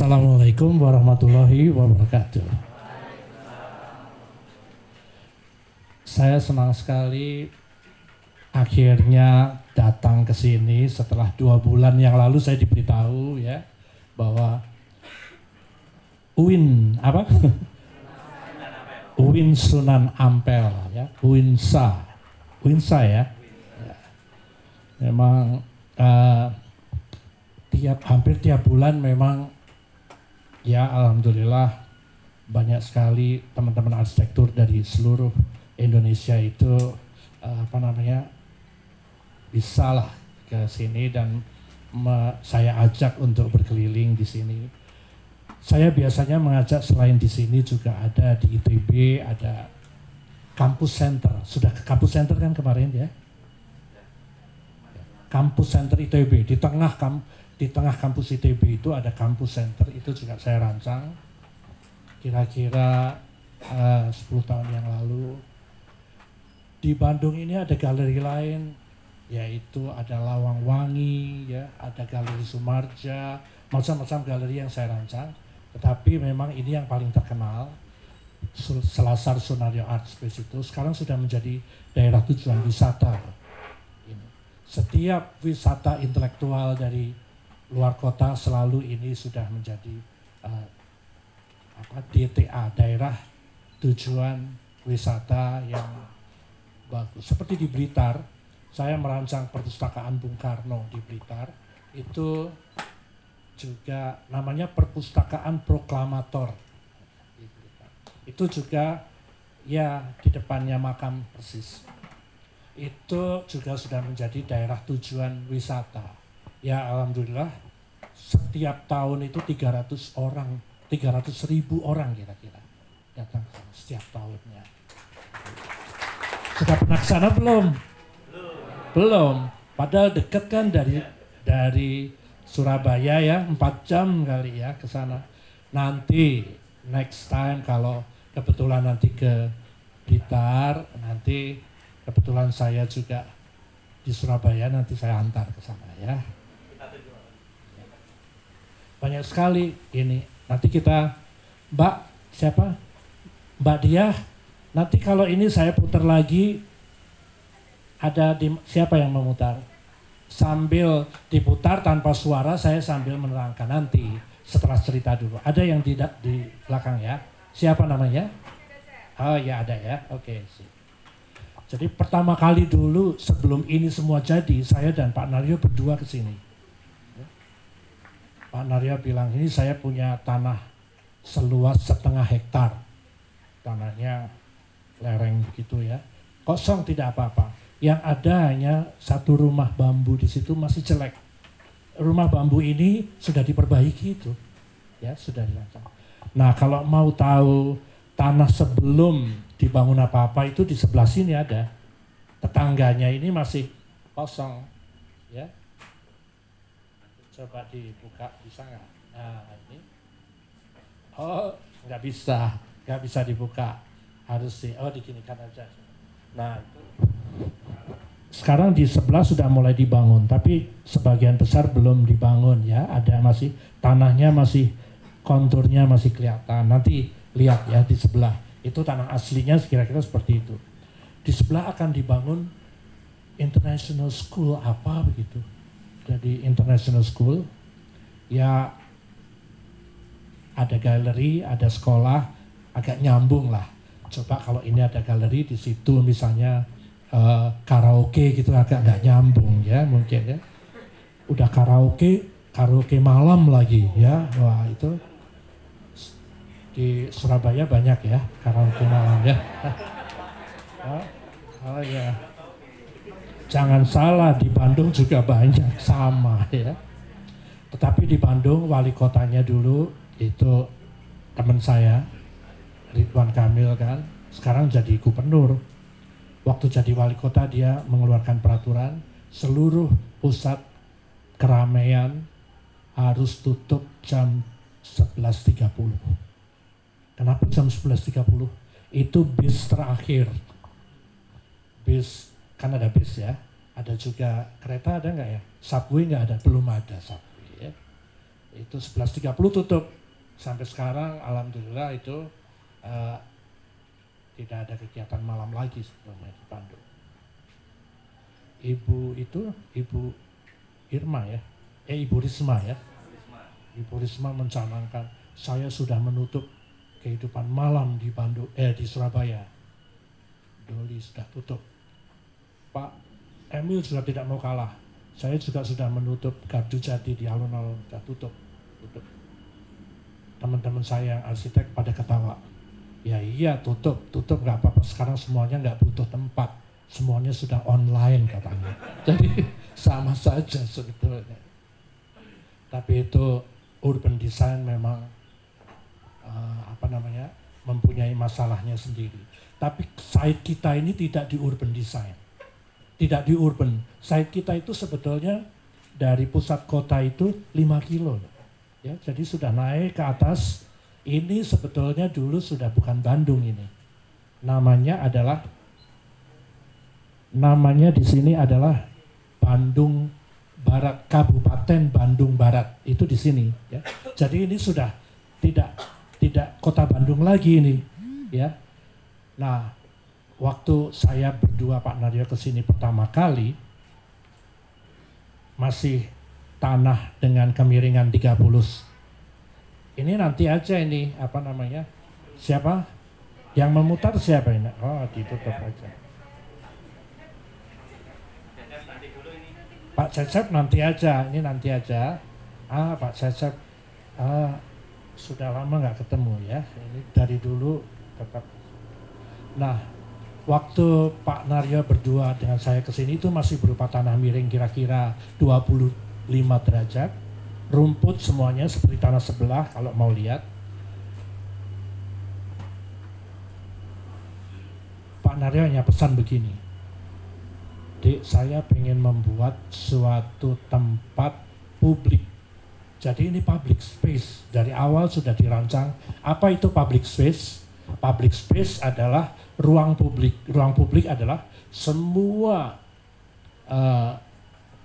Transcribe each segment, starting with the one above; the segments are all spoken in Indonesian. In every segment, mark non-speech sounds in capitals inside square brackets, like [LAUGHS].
Assalamualaikum warahmatullahi wabarakatuh. Saya senang sekali akhirnya datang ke sini setelah dua bulan yang lalu saya diberitahu ya bahwa UIN apa? UIN Sunan Ampel ya, UINSA, UINSA ya. ya. Memang uh, tiap hampir tiap bulan memang ya alhamdulillah banyak sekali teman-teman arsitektur dari seluruh Indonesia itu uh, apa namanya bisa lah ke sini dan me, saya ajak untuk berkeliling di sini. Saya biasanya mengajak selain di sini juga ada di ITB, ada kampus center. Sudah ke kampus center kan kemarin ya? Kampus center ITB di tengah kam di tengah kampus ITB itu ada kampus center itu juga saya rancang. Kira-kira eh, uh, 10 tahun yang lalu. Di Bandung ini ada galeri lain yaitu ada Lawang Wangi ya ada galeri Sumarja macam-macam galeri yang saya rancang. Tetapi memang ini yang paling terkenal Selasar Sunario Art Space itu sekarang sudah menjadi daerah tujuan wisata. Setiap wisata intelektual dari luar kota selalu ini sudah menjadi uh, apa DTA daerah tujuan wisata yang bagus. Seperti di Blitar, saya merancang perpustakaan Bung Karno di Blitar itu juga namanya perpustakaan proklamator. Itu juga ya di depannya makam persis. Itu juga sudah menjadi daerah tujuan wisata ya alhamdulillah. Setiap tahun itu 300 orang 300 ribu orang kira-kira datang setiap tahunnya. Sudah pernah sana belum? Belum. Padahal deket kan dari dari Surabaya ya empat jam kali ya ke sana. Nanti next time kalau kebetulan nanti ke Blitar nanti kebetulan saya juga di Surabaya nanti saya antar ke sana ya banyak sekali ini. Nanti kita, Mbak, siapa? Mbak Dia, nanti kalau ini saya putar lagi, ada di, siapa yang memutar? Sambil diputar tanpa suara, saya sambil menerangkan nanti setelah cerita dulu. Ada yang tidak di belakang ya? Siapa namanya? Oh ya ada ya, oke sih. Jadi pertama kali dulu sebelum ini semua jadi, saya dan Pak Naryo berdua ke sini Pak Narya bilang ini saya punya tanah seluas setengah hektar. Tanahnya lereng begitu ya. Kosong tidak apa-apa. Yang ada hanya satu rumah bambu di situ masih jelek. Rumah bambu ini sudah diperbaiki itu. Ya, sudah dirancang. Nah, kalau mau tahu tanah sebelum dibangun apa-apa itu di sebelah sini ada. Tetangganya ini masih kosong. Ya, coba dibuka bisa nggak? Nah ini. Oh nggak bisa. Nggak bisa dibuka. Harus di oh dikinikan aja. Nah itu. Sekarang di sebelah sudah mulai dibangun tapi sebagian besar belum dibangun ya. Ada masih tanahnya masih konturnya masih kelihatan. Nanti lihat ya di sebelah. Itu tanah aslinya kira-kira seperti itu. Di sebelah akan dibangun international school apa begitu jadi international school. Ya ada galeri ada sekolah agak nyambung lah. Coba kalau ini ada galeri di situ misalnya uh, karaoke gitu agak nggak nyambung ya mungkin ya. Udah karaoke karaoke malam lagi ya. Wah itu di Surabaya banyak ya karaoke malam ya. [LAUGHS] Oh, oh ya Jangan salah di Bandung juga banyak sama ya. Tetapi di Bandung wali kotanya dulu itu teman saya Ridwan Kamil kan, sekarang jadi gubernur. Waktu jadi wali kota dia mengeluarkan peraturan seluruh pusat keramaian harus tutup jam 11.30. Kenapa jam 11.30? Itu bis terakhir. Bis kan ada bis ya, ada juga kereta ada nggak ya? Subway nggak ada, belum ada subway ya. itu 11.30 tutup. Sampai sekarang alhamdulillah itu uh, tidak ada kegiatan malam lagi sebelumnya di Bandung. Ibu itu ibu Irma ya. Eh ibu Risma ya. Ibu Risma mencanangkan saya sudah menutup kehidupan malam di Bandung eh di Surabaya. Doli sudah tutup Pak Emil sudah tidak mau kalah. Saya juga sudah menutup gardu jati di alun-alun sudah tutup tutup. Teman-teman saya yang arsitek pada ketawa. Ya iya tutup tutup nggak apa-apa. Sekarang semuanya nggak butuh tempat. Semuanya sudah online katanya. [LAUGHS] Jadi sama saja sebetulnya. Tapi itu urban design memang uh, apa namanya mempunyai masalahnya sendiri. Tapi site kita ini tidak di urban design, tidak di urban. Site kita itu sebetulnya dari pusat kota itu 5 kilo, ya. Jadi sudah naik ke atas. Ini sebetulnya dulu sudah bukan Bandung ini. Namanya adalah namanya di sini adalah Bandung Barat, Kabupaten Bandung Barat itu di sini. Ya. Jadi ini sudah tidak tidak kota Bandung lagi ini, ya. Nah, waktu saya berdua Pak Naryo ke sini pertama kali, masih tanah dengan kemiringan 30. Ini nanti aja ini apa namanya? Siapa? Yang memutar siapa ini? Oh, ditutup aja. Pak Cecep nanti aja, ini nanti aja. Ah, Pak Cecep, ah, sudah lama nggak ketemu ya. Ini dari dulu tetap. Nah, waktu Pak Naryo berdua dengan saya ke sini itu masih berupa tanah miring kira-kira 25 derajat. Rumput semuanya seperti tanah sebelah kalau mau lihat. Pak Naryo hanya pesan begini. Dek, saya pengen membuat suatu tempat publik jadi ini public space. Dari awal sudah dirancang. Apa itu public space? Public space adalah ruang publik. Ruang publik adalah semua uh,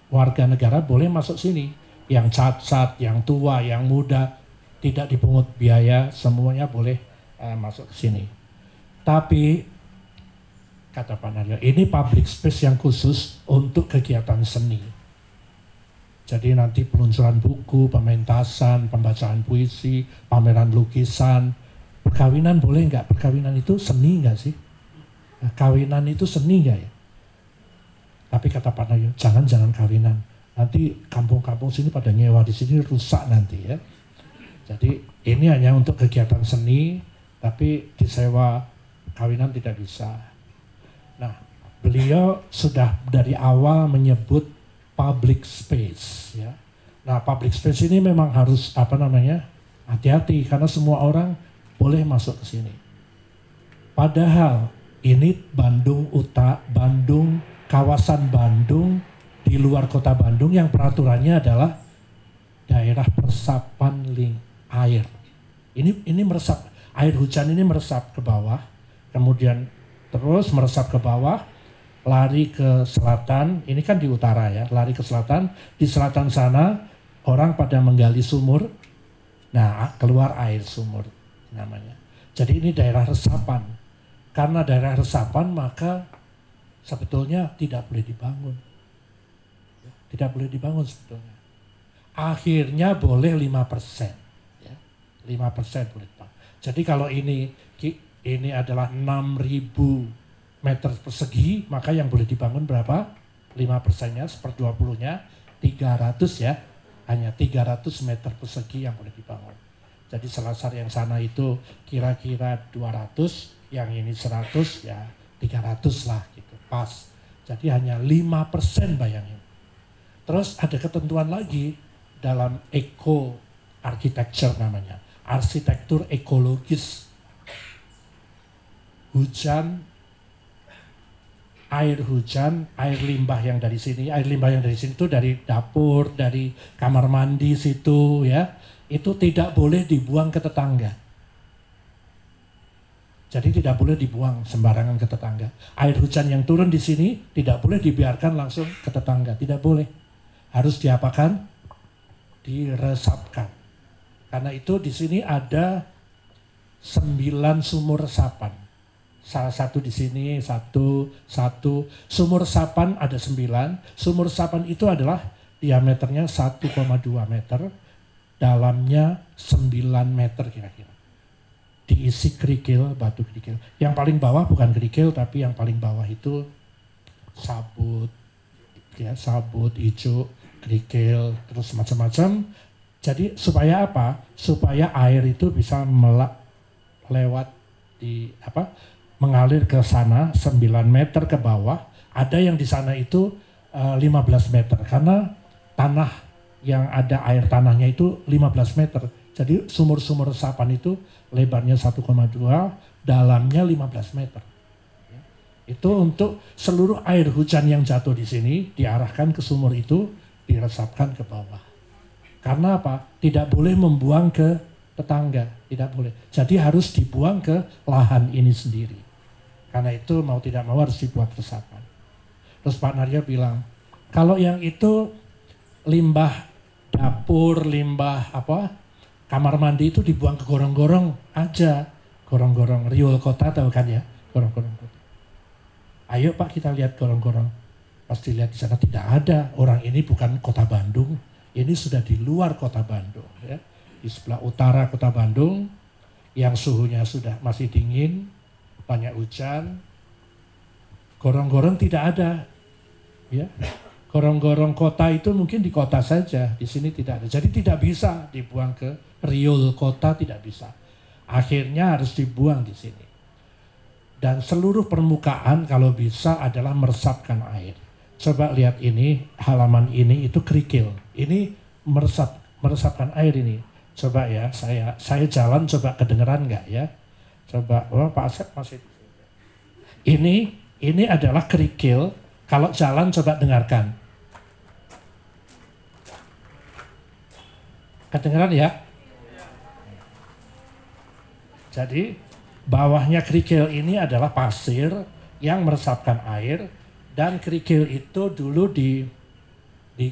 warga negara boleh masuk sini. Yang cacat, yang tua, yang muda, tidak dipungut biaya, semuanya boleh uh, masuk ke sini. Tapi kata Pak Naryo, ini public space yang khusus untuk kegiatan seni jadi nanti peluncuran buku, pementasan, pembacaan puisi, pameran lukisan, perkawinan boleh nggak? Perkawinan itu seni nggak sih? Nah, kawinan itu seni nggak ya? Tapi kata Pak Nayo, jangan-jangan kawinan. Nanti kampung-kampung sini pada nyewa di sini rusak nanti ya. Jadi ini hanya untuk kegiatan seni, tapi disewa kawinan tidak bisa. Nah, beliau sudah dari awal menyebut public space ya. Nah, public space ini memang harus apa namanya? hati-hati karena semua orang boleh masuk ke sini. Padahal ini Bandung Uta, Bandung, kawasan Bandung di luar kota Bandung yang peraturannya adalah daerah persapan ling air. Ini ini meresap air hujan ini meresap ke bawah, kemudian terus meresap ke bawah, lari ke selatan, ini kan di utara ya, lari ke selatan, di selatan sana orang pada menggali sumur, nah keluar air sumur namanya. Jadi ini daerah resapan. Karena daerah resapan maka sebetulnya tidak boleh dibangun. Tidak boleh dibangun sebetulnya. Akhirnya boleh 5%. Ya. 5% boleh dibangun. Jadi kalau ini ini adalah 6000 meter persegi, maka yang boleh dibangun berapa? 5 persennya, seper 20-nya, 300 ya. Hanya 300 meter persegi yang boleh dibangun. Jadi selasar yang sana itu kira-kira 200, yang ini 100 ya 300 lah gitu, pas. Jadi hanya 5 persen bayangin. Terus ada ketentuan lagi dalam eco architecture namanya, arsitektur ekologis. Hujan air hujan, air limbah yang dari sini, air limbah yang dari sini itu dari dapur, dari kamar mandi situ ya, itu tidak boleh dibuang ke tetangga. Jadi tidak boleh dibuang sembarangan ke tetangga. Air hujan yang turun di sini tidak boleh dibiarkan langsung ke tetangga, tidak boleh. Harus diapakan? Diresapkan. Karena itu di sini ada sembilan sumur resapan. Salah satu di sini, satu, satu. Sumur resapan ada sembilan. Sumur resapan itu adalah diameternya 1,2 meter, dalamnya 9 meter kira-kira. Diisi kerikil, batu kerikil. Yang paling bawah bukan kerikil, tapi yang paling bawah itu sabut, ya sabut, hijau, kerikil, terus macam-macam. Jadi supaya apa? Supaya air itu bisa melak lewat di apa mengalir ke sana 9 meter ke bawah ada yang di sana itu uh, eh, 15 meter karena tanah yang ada air tanahnya itu 15 meter jadi sumur-sumur resapan itu lebarnya 1,2 dalamnya 15 meter itu untuk seluruh air hujan yang jatuh di sini diarahkan ke sumur itu diresapkan ke bawah karena apa tidak boleh membuang ke tetangga, tidak boleh. Jadi harus dibuang ke lahan ini sendiri. Karena itu mau tidak mau harus dibuat resapan. Terus Pak Narya bilang, kalau yang itu limbah dapur, limbah apa, kamar mandi itu dibuang ke gorong-gorong aja. Gorong-gorong riul kota tahu kan ya, gorong-gorong kota. Ayo Pak kita lihat gorong-gorong. Pasti lihat di sana tidak ada. Orang ini bukan kota Bandung, ini sudah di luar kota Bandung. Ya di sebelah utara kota Bandung yang suhunya sudah masih dingin, banyak hujan, gorong-gorong tidak ada. Ya. Gorong-gorong kota itu mungkin di kota saja, di sini tidak ada. Jadi tidak bisa dibuang ke riul kota tidak bisa. Akhirnya harus dibuang di sini. Dan seluruh permukaan kalau bisa adalah meresapkan air. Coba lihat ini, halaman ini itu kerikil. Ini meresap meresapkan air ini Coba ya, saya saya jalan coba kedengeran nggak ya? Coba, oh Pak Asep masih Ini ini adalah kerikil. Kalau jalan coba dengarkan. Kedengeran ya? Jadi bawahnya kerikil ini adalah pasir yang meresapkan air dan kerikil itu dulu di di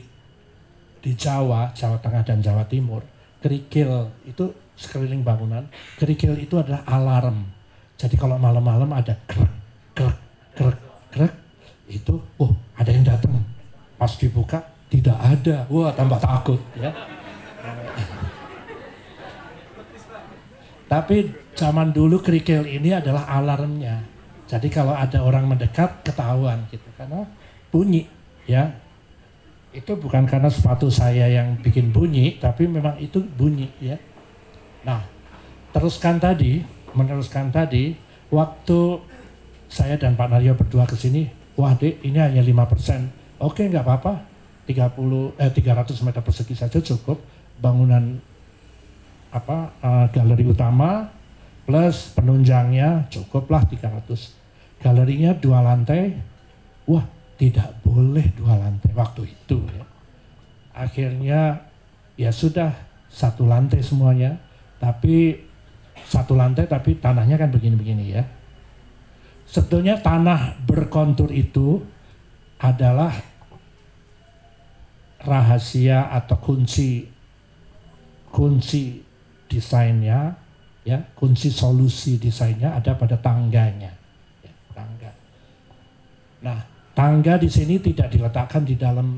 di Jawa, Jawa Tengah dan Jawa Timur kerikil itu sekeliling bangunan. Kerikil itu adalah alarm. Jadi kalau malam-malam ada krek, krek, krek, krek, itu, oh ada yang datang. Pas dibuka tidak ada. Wah tambah takut ya. Tapi zaman dulu kerikil ini adalah alarmnya. Jadi kalau ada orang mendekat ketahuan gitu karena bunyi ya itu bukan karena sepatu saya yang bikin bunyi, tapi memang itu bunyi ya. Nah, teruskan tadi, meneruskan tadi, waktu saya dan Pak Naryo berdua ke sini, wah dek ini hanya 5%. Oke nggak apa-apa, 30 eh 300 meter persegi saja cukup bangunan apa uh, galeri utama plus penunjangnya cukuplah 300. Galerinya dua lantai, wah tidak boleh dua lantai waktu itu ya. Akhirnya ya sudah satu lantai semuanya, tapi satu lantai tapi tanahnya kan begini-begini ya. Sebetulnya tanah berkontur itu adalah rahasia atau kunci kunci desainnya ya kunci solusi desainnya ada pada tangganya ya, tangga. Nah Tangga di sini tidak diletakkan di dalam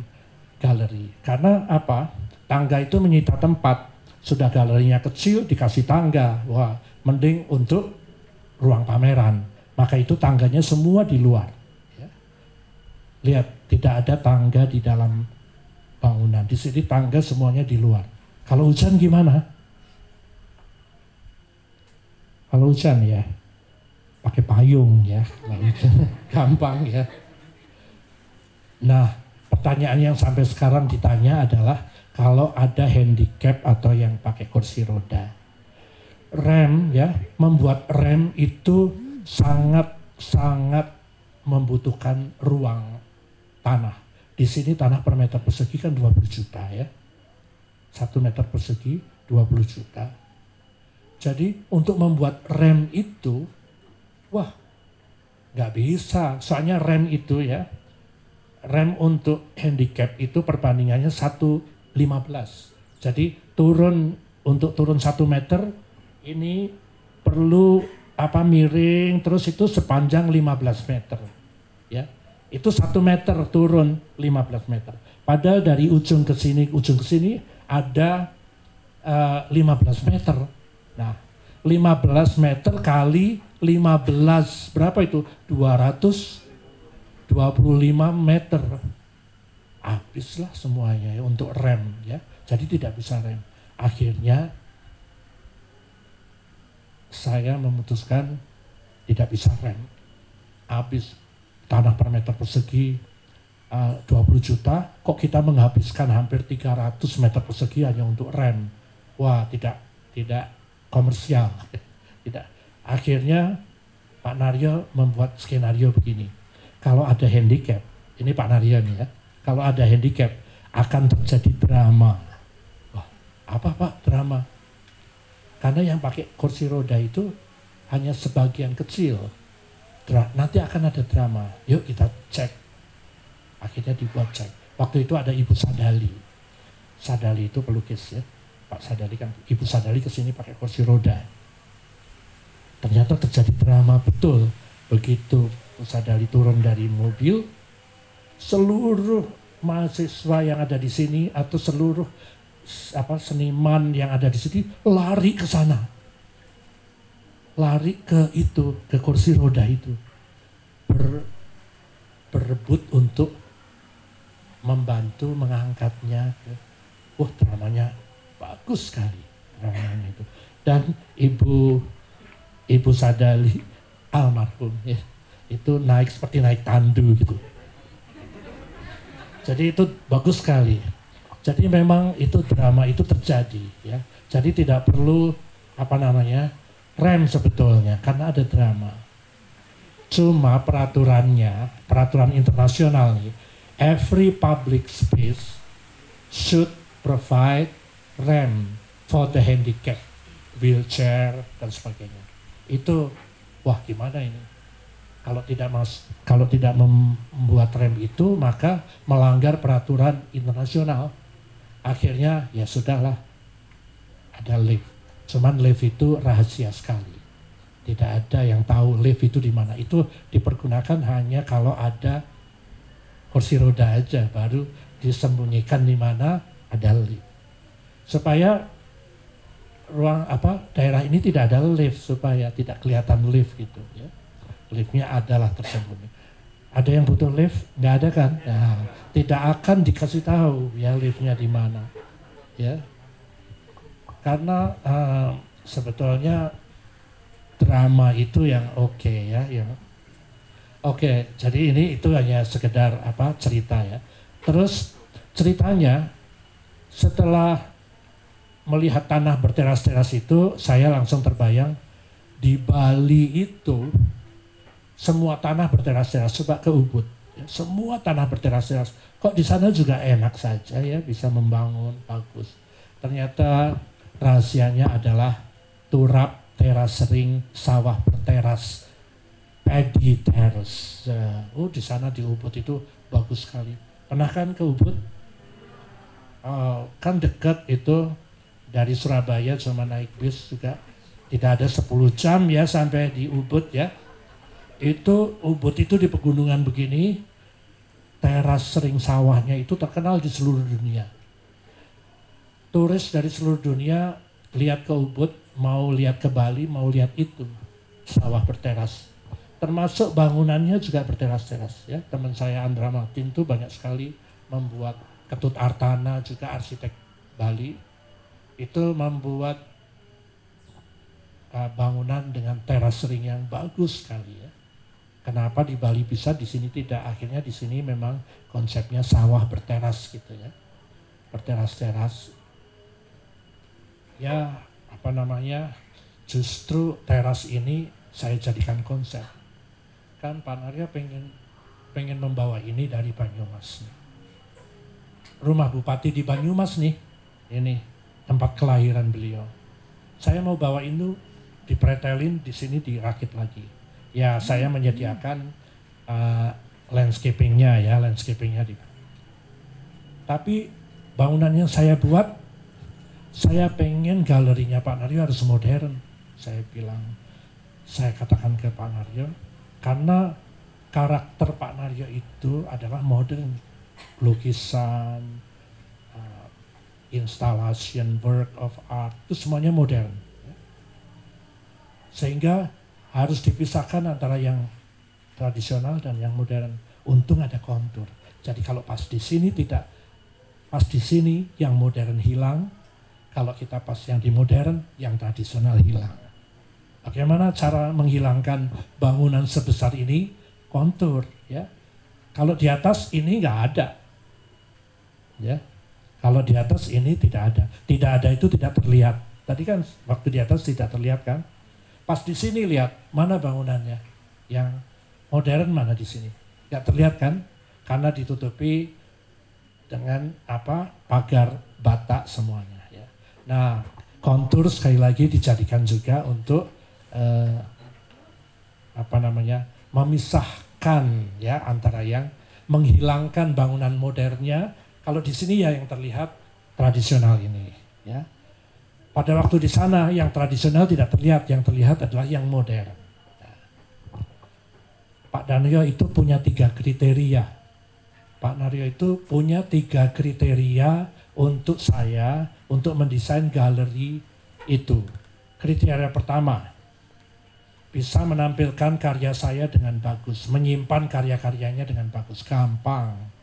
galeri. Karena apa? Tangga itu menyita tempat. Sudah galerinya kecil dikasih tangga. Wah, mending untuk ruang pameran. Maka itu tangganya semua di luar. Ya. Lihat, tidak ada tangga di dalam bangunan. Di sini tangga semuanya di luar. Kalau hujan gimana? Kalau hujan ya, pakai payung ya. [LAUGHS] Gampang ya. Nah, pertanyaan yang sampai sekarang ditanya adalah kalau ada handicap atau yang pakai kursi roda. Rem ya, membuat rem itu sangat sangat membutuhkan ruang tanah. Di sini tanah per meter persegi kan 20 juta ya. Satu meter persegi 20 juta. Jadi untuk membuat rem itu, wah nggak bisa. Soalnya rem itu ya, rem untuk handicap itu perbandingannya 1.15. Jadi turun untuk turun satu meter ini perlu apa miring terus itu sepanjang 15 meter ya itu satu meter turun 15 meter padahal dari ujung ke sini ujung ke sini ada uh, eh, 15 meter nah 15 meter kali 15 berapa itu 225 meter habislah semuanya ya untuk rem ya jadi tidak bisa rem akhirnya saya memutuskan tidak bisa rem. Habis tanah per meter persegi uh, 20 juta, kok kita menghabiskan hampir 300 meter persegi hanya untuk rem. Wah, tidak tidak komersial. tidak. Akhirnya Pak Naryo membuat skenario begini. Kalau ada handicap, ini Pak Naryo nih ya, kalau ada handicap akan terjadi drama. Wah, apa Pak drama? Karena yang pakai kursi roda itu hanya sebagian kecil. Nanti akan ada drama. Yuk kita cek. Akhirnya dibuat cek. Waktu itu ada Ibu Sadali. Sadali itu pelukis ya. Pak Sadali kan, Ibu Sadali ke sini pakai kursi roda. Ternyata terjadi drama betul. Begitu Bu Sadali turun dari mobil, seluruh mahasiswa yang ada di sini atau seluruh apa seniman yang ada di sini lari ke sana. Lari ke itu, ke kursi roda itu. Ber, berebut untuk membantu mengangkatnya. Wah, dramanya bagus sekali dramanya itu. Dan Ibu Ibu Sadali almarhum ya, itu naik seperti naik tandu gitu. Jadi itu bagus sekali. Jadi memang itu drama itu terjadi ya. Jadi tidak perlu apa namanya rem sebetulnya karena ada drama. Cuma peraturannya, peraturan internasional nih, every public space should provide rem for the handicap, wheelchair dan sebagainya. Itu wah gimana ini? Kalau tidak mas, kalau tidak membuat rem itu maka melanggar peraturan internasional akhirnya ya sudahlah ada lift. Cuman lift itu rahasia sekali. Tidak ada yang tahu lift itu di mana. Itu dipergunakan hanya kalau ada kursi roda aja baru disembunyikan di mana ada lift. Supaya ruang apa daerah ini tidak ada lift supaya tidak kelihatan lift gitu ya. Liftnya adalah tersembunyi. Ada yang butuh lift? Nggak ada kan? Nah, tidak akan dikasih tahu ya liftnya di mana. Ya, karena uh, sebetulnya drama itu yang oke okay, ya, yang oke. Okay, jadi ini itu hanya sekedar apa cerita ya. Terus ceritanya setelah melihat tanah berteras-teras itu, saya langsung terbayang di Bali itu semua tanah berteras-teras, coba ke Ubud. Ya, semua tanah berteras-teras. Kok di sana juga enak saja ya, bisa membangun, bagus. Ternyata rahasianya adalah turap, teras ring, sawah berteras, paddy terrace. Ya, oh di sana di Ubud itu bagus sekali. Pernah kan ke Ubud? Oh, kan dekat itu dari Surabaya cuma naik bis juga tidak ada 10 jam ya sampai di Ubud ya. Itu Ubud itu di pegunungan begini teras sering sawahnya itu terkenal di seluruh dunia. Turis dari seluruh dunia lihat ke Ubud mau lihat ke Bali mau lihat itu sawah berteras. Termasuk bangunannya juga berteras-teras ya. Teman saya Andra Martin itu banyak sekali membuat Ketut Artana juga arsitek Bali itu membuat uh, bangunan dengan teras sering yang bagus sekali ya Kenapa di Bali bisa, di sini tidak? Akhirnya di sini memang konsepnya sawah berteras gitu ya. Berteras-teras. Ya, apa namanya, justru teras ini saya jadikan konsep. Kan Pak Narya pengen pengen membawa ini dari Banyumas. Rumah Bupati di Banyumas nih, ini tempat kelahiran beliau. Saya mau bawa itu dipretelin di sini dirakit lagi ya saya menyediakan uh, landscapingnya ya landscapingnya di tapi bangunan yang saya buat saya pengen galerinya Pak Naryo harus modern. Saya bilang, saya katakan ke Pak Naryo, karena karakter Pak Naryo itu adalah modern. Lukisan, uh, installation, work of art, itu semuanya modern. Sehingga harus dipisahkan antara yang tradisional dan yang modern. Untung ada kontur. Jadi kalau pas di sini tidak, pas di sini yang modern hilang, kalau kita pas yang di modern, yang tradisional hilang. Bagaimana cara menghilangkan bangunan sebesar ini? Kontur, ya. Kalau di atas ini nggak ada, ya. Kalau di atas ini tidak ada, tidak ada itu tidak terlihat. Tadi kan waktu di atas tidak terlihat kan? Pas di sini lihat mana bangunannya, yang modern mana di sini? Nggak terlihat kan? Karena ditutupi dengan apa pagar bata semuanya. Nah, kontur sekali lagi dijadikan juga untuk eh, apa namanya memisahkan ya antara yang menghilangkan bangunan modernnya. Kalau di sini ya yang terlihat tradisional ini, ya. Pada waktu di sana yang tradisional tidak terlihat, yang terlihat adalah yang modern. Pak Danio itu punya tiga kriteria. Pak Naryo itu punya tiga kriteria untuk saya untuk mendesain galeri itu. Kriteria pertama, bisa menampilkan karya saya dengan bagus, menyimpan karya-karyanya dengan bagus, gampang.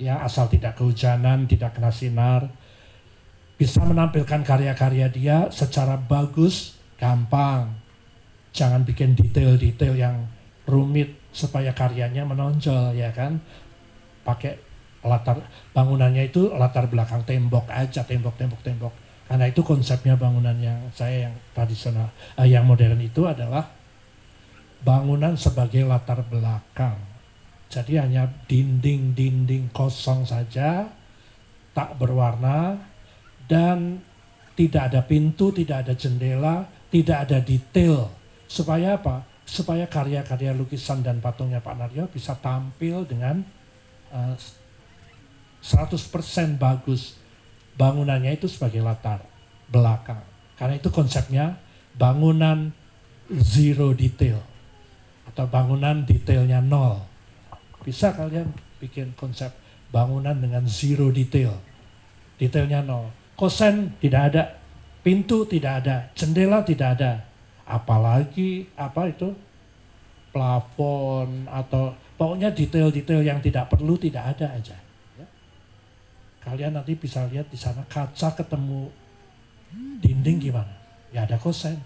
Ya, asal tidak kehujanan, tidak kena sinar. Bisa menampilkan karya-karya dia secara bagus, gampang. Jangan bikin detail-detail yang rumit supaya karyanya menonjol ya kan. Pakai latar bangunannya itu latar belakang tembok aja tembok tembok karena itu konsepnya bangunan yang saya yang tradisional uh, yang modern itu adalah bangunan sebagai latar belakang jadi hanya dinding-dinding kosong saja tak berwarna dan tidak ada pintu tidak ada jendela tidak ada detail supaya apa supaya karya-karya lukisan dan patungnya Pak Naryo bisa tampil dengan uh, 100% bagus bangunannya itu sebagai latar belakang. Karena itu konsepnya bangunan zero detail atau bangunan detailnya nol. Bisa kalian bikin konsep bangunan dengan zero detail. Detailnya nol. Kosen tidak ada, pintu tidak ada, jendela tidak ada. Apalagi apa itu plafon atau pokoknya detail-detail yang tidak perlu tidak ada aja kalian nanti bisa lihat di sana kaca ketemu dinding gimana? Ya ada kosen.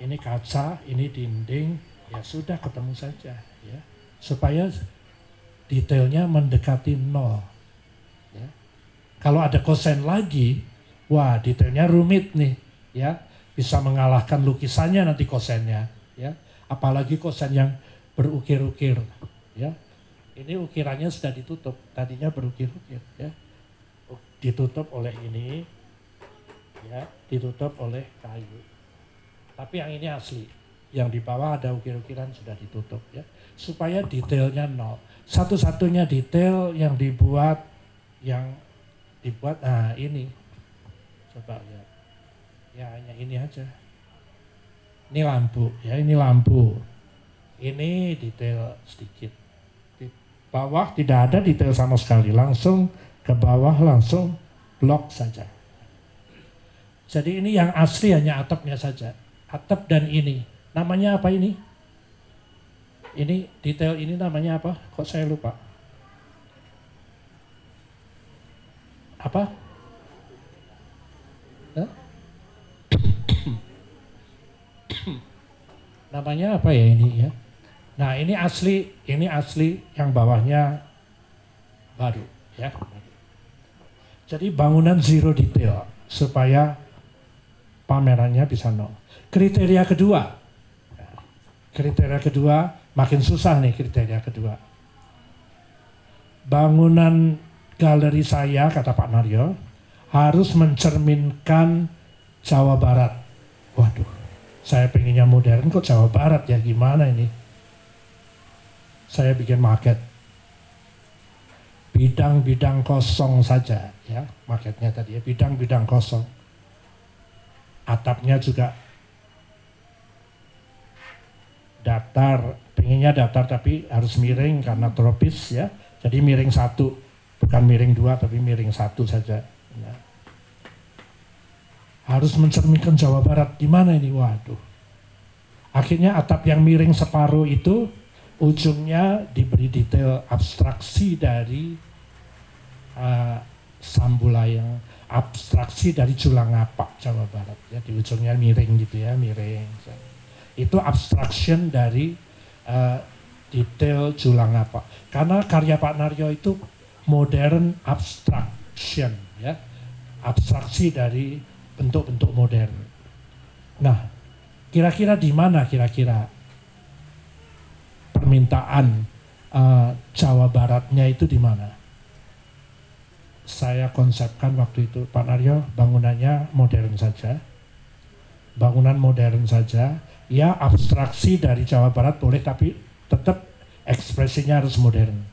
Ini kaca, ini dinding, ya sudah ketemu saja ya. Supaya detailnya mendekati nol. Ya. Kalau ada kosen lagi, wah detailnya rumit nih ya. Bisa mengalahkan lukisannya nanti kosennya ya. Apalagi kosen yang berukir-ukir ya. Ini ukirannya sudah ditutup, tadinya berukir-ukir ya ditutup oleh ini ya ditutup oleh kayu tapi yang ini asli yang di bawah ada ukir-ukiran sudah ditutup ya. Supaya detailnya nol. Satu-satunya detail yang dibuat yang dibuat nah ini. Coba lihat. Ya hanya ini aja. Ini lampu ya ini lampu. Ini detail sedikit. Di bawah tidak ada detail sama sekali. Langsung ke bawah langsung blok saja. Jadi ini yang asli hanya atapnya saja. Atap dan ini. Namanya apa ini? Ini detail ini namanya apa? Kok saya lupa? Apa? namanya apa ya ini ya? Nah ini asli, ini asli yang bawahnya baru ya. Jadi bangunan zero detail supaya pamerannya bisa nol. Kriteria kedua, kriteria kedua makin susah nih kriteria kedua. Bangunan galeri saya kata Pak Naryo harus mencerminkan Jawa Barat. Waduh, saya pengennya modern kok Jawa Barat ya gimana ini? Saya bikin market bidang-bidang kosong saja ya marketnya tadi ya bidang-bidang kosong atapnya juga datar, pengennya datar tapi harus miring karena tropis ya. Jadi miring satu, bukan miring dua tapi miring satu saja. Ya. Harus mencerminkan Jawa Barat. Gimana ini? Waduh. Akhirnya atap yang miring separuh itu ujungnya diberi detail abstraksi dari uh, Sambulayang, abstraksi dari Julangapak Jawa Barat. Ya di ujungnya miring gitu ya, miring itu abstraction dari uh, detail julang apa. Karena karya Pak Naryo itu modern abstraction, ya, abstraksi dari bentuk-bentuk modern. Nah, kira-kira di mana kira-kira permintaan uh, Jawa Baratnya itu di mana? Saya konsepkan waktu itu Pak Naryo bangunannya modern saja, bangunan modern saja, ya abstraksi dari Jawa Barat boleh tapi tetap ekspresinya harus modern.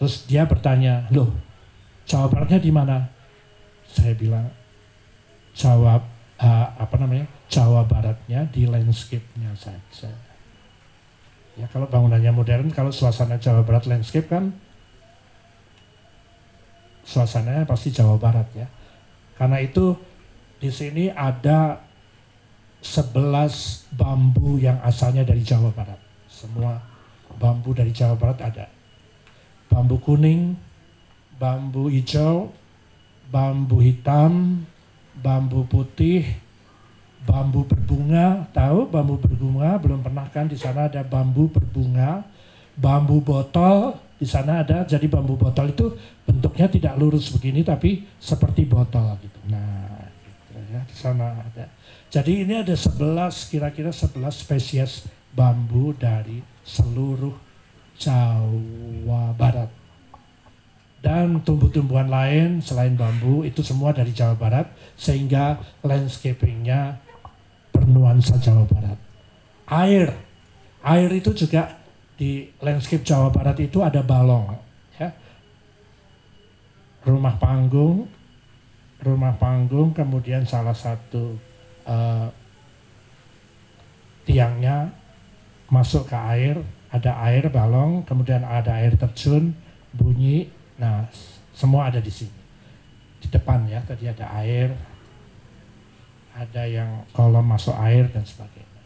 Terus dia bertanya, loh Jawa Baratnya di mana? Saya bilang Jawa uh, apa namanya Jawa Baratnya di landscape-nya saja. Ya kalau bangunannya modern, kalau suasana Jawa Barat landscape kan suasananya pasti Jawa Barat ya. Karena itu di sini ada 11 bambu yang asalnya dari Jawa Barat. Semua bambu dari Jawa Barat ada. Bambu kuning, bambu hijau, bambu hitam, bambu putih, bambu berbunga. Tahu bambu berbunga? Belum pernah kan di sana ada bambu berbunga. Bambu botol di sana ada. Jadi bambu botol itu bentuknya tidak lurus begini tapi seperti botol gitu. Nah, gitu ya, di sana ada jadi ini ada 11 kira-kira 11 spesies bambu dari seluruh Jawa Barat. Dan tumbuh-tumbuhan lain selain bambu itu semua dari Jawa Barat sehingga landscapingnya bernuansa Jawa Barat. Air, air itu juga di landscape Jawa Barat itu ada balong, ya. Rumah panggung, rumah panggung kemudian salah satu uh, tiangnya masuk ke air, ada air balong, kemudian ada air terjun, bunyi, nah semua ada di sini. Di depan ya, tadi ada air, ada yang kolom masuk air dan sebagainya.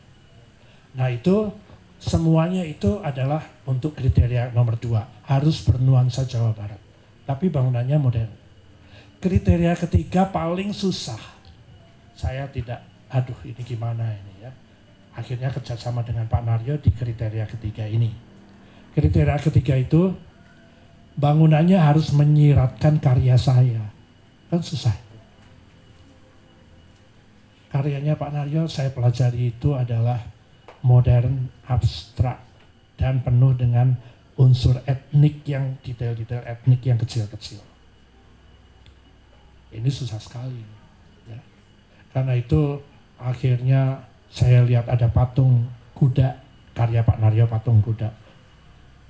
Nah itu semuanya itu adalah untuk kriteria nomor dua, harus bernuansa Jawa Barat. Tapi bangunannya modern. Kriteria ketiga paling susah saya tidak, aduh ini gimana ini ya. Akhirnya kerjasama dengan Pak Naryo di kriteria ketiga ini. Kriteria ketiga itu bangunannya harus menyiratkan karya saya. Kan susah. Karyanya Pak Naryo saya pelajari itu adalah modern, abstrak, dan penuh dengan unsur etnik yang detail-detail etnik yang kecil-kecil. Ini susah sekali. Karena itu akhirnya saya lihat ada patung kuda, karya Pak Naryo patung kuda.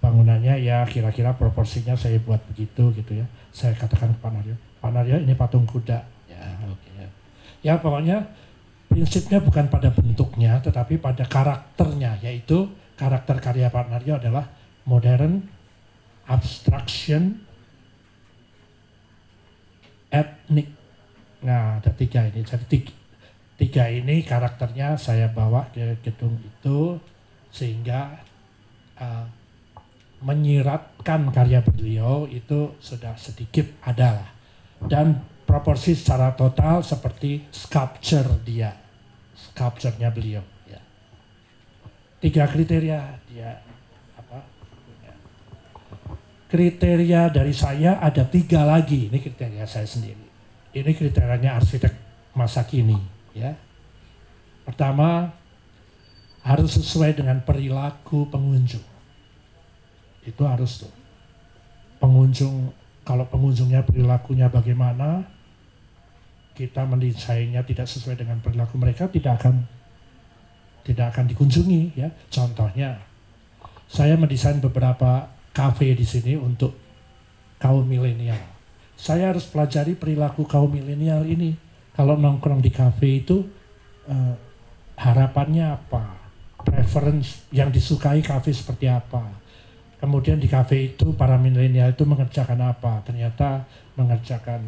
Bangunannya ya kira-kira proporsinya saya buat begitu gitu ya. Saya katakan ke Pak Naryo, Pak Naryo ini patung kuda. Ya oke okay, ya. Ya pokoknya prinsipnya bukan pada bentuknya tetapi pada karakternya yaitu karakter karya Pak Naryo adalah modern abstraction etnik Nah, ada tiga ini. Jadi tiga, tiga ini karakternya saya bawa ke gedung itu sehingga uh, menyiratkan karya beliau itu sudah sedikit adalah dan proporsi secara total seperti sculpture dia sculpture-nya beliau ya. tiga kriteria dia apa ya. kriteria dari saya ada tiga lagi ini kriteria saya sendiri ini kriterianya arsitek masa kini ya. Pertama harus sesuai dengan perilaku pengunjung. Itu harus tuh. Pengunjung kalau pengunjungnya perilakunya bagaimana, kita mendesainnya tidak sesuai dengan perilaku mereka tidak akan tidak akan dikunjungi ya. Contohnya saya mendesain beberapa kafe di sini untuk kaum milenial saya harus pelajari perilaku kaum milenial ini. Kalau nongkrong di kafe itu uh, harapannya apa, preference yang disukai kafe seperti apa. Kemudian di kafe itu para milenial itu mengerjakan apa? Ternyata mengerjakan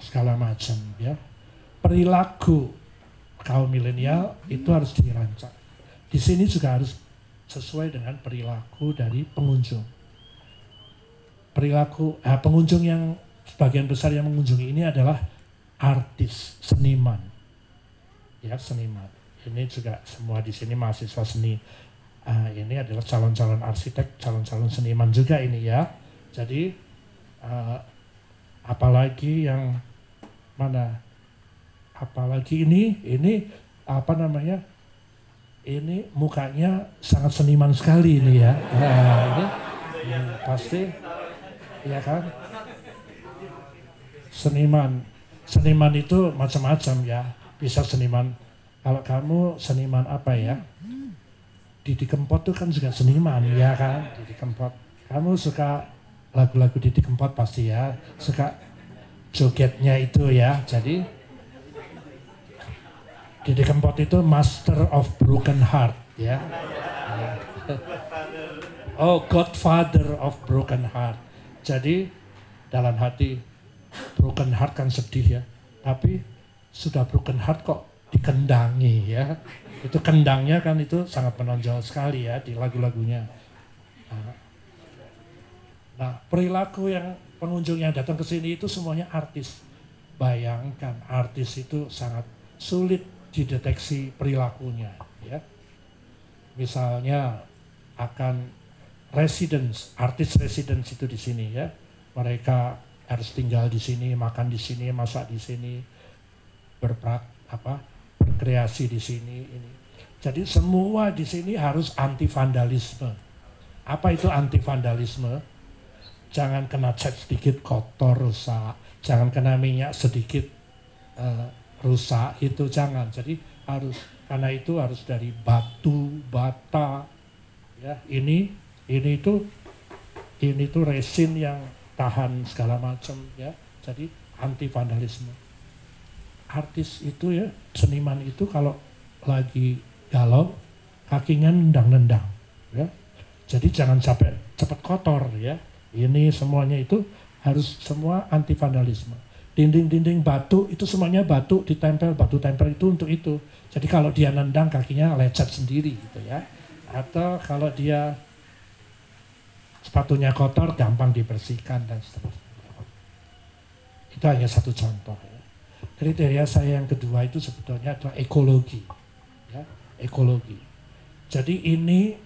segala macam ya. Perilaku kaum milenial itu harus dirancang. Di sini juga harus sesuai dengan perilaku dari pengunjung. Perilaku eh, pengunjung yang sebagian besar yang mengunjungi ini adalah artis, seniman. Ya, seniman. Ini juga semua di sini mahasiswa seni uh, ini adalah calon-calon arsitek, calon-calon seniman juga ini ya. Jadi uh, apalagi yang mana? Apalagi ini, ini apa namanya? Ini mukanya sangat seniman sekali ini ya. Nah, ini, ini pasti, ya kan? Seniman, seniman itu macam-macam ya. Bisa seniman. Kalau kamu seniman apa ya? Didi Kempot itu kan juga seniman ya kan Didi Kempot kamu suka lagu-lagu Didi Kempot pasti ya suka jogetnya itu ya jadi Didi Kempot itu master of broken heart ya oh godfather of broken heart jadi dalam hati broken heart kan sedih ya tapi sudah broken heart kok dikendangi ya itu kendangnya kan itu sangat menonjol sekali ya di lagu-lagunya. Nah, nah, perilaku yang pengunjung yang datang ke sini itu semuanya artis. Bayangkan artis itu sangat sulit dideteksi perilakunya, ya. Misalnya akan residence, artis residence itu di sini ya. Mereka harus tinggal di sini, makan di sini, masak di sini, berprak apa berkreasi di sini ini. Jadi semua di sini harus anti vandalisme. Apa itu anti vandalisme? Jangan kena cat sedikit kotor rusak, jangan kena minyak sedikit uh, rusak itu jangan. Jadi harus karena itu harus dari batu, bata, ya ini ini itu ini itu resin yang tahan segala macam ya. Jadi anti vandalisme artis itu ya seniman itu kalau lagi galau kakinya nendang-nendang ya. Jadi jangan sampai cepat kotor ya. Ini semuanya itu harus semua anti vandalisme dinding-dinding batu itu semuanya batu ditempel batu tempel itu untuk itu. Jadi kalau dia nendang kakinya lecet sendiri gitu ya. Atau kalau dia sepatunya kotor gampang dibersihkan dan seterusnya itu hanya satu contoh kriteria saya yang kedua itu sebetulnya adalah ekologi. Ya, ekologi. Jadi ini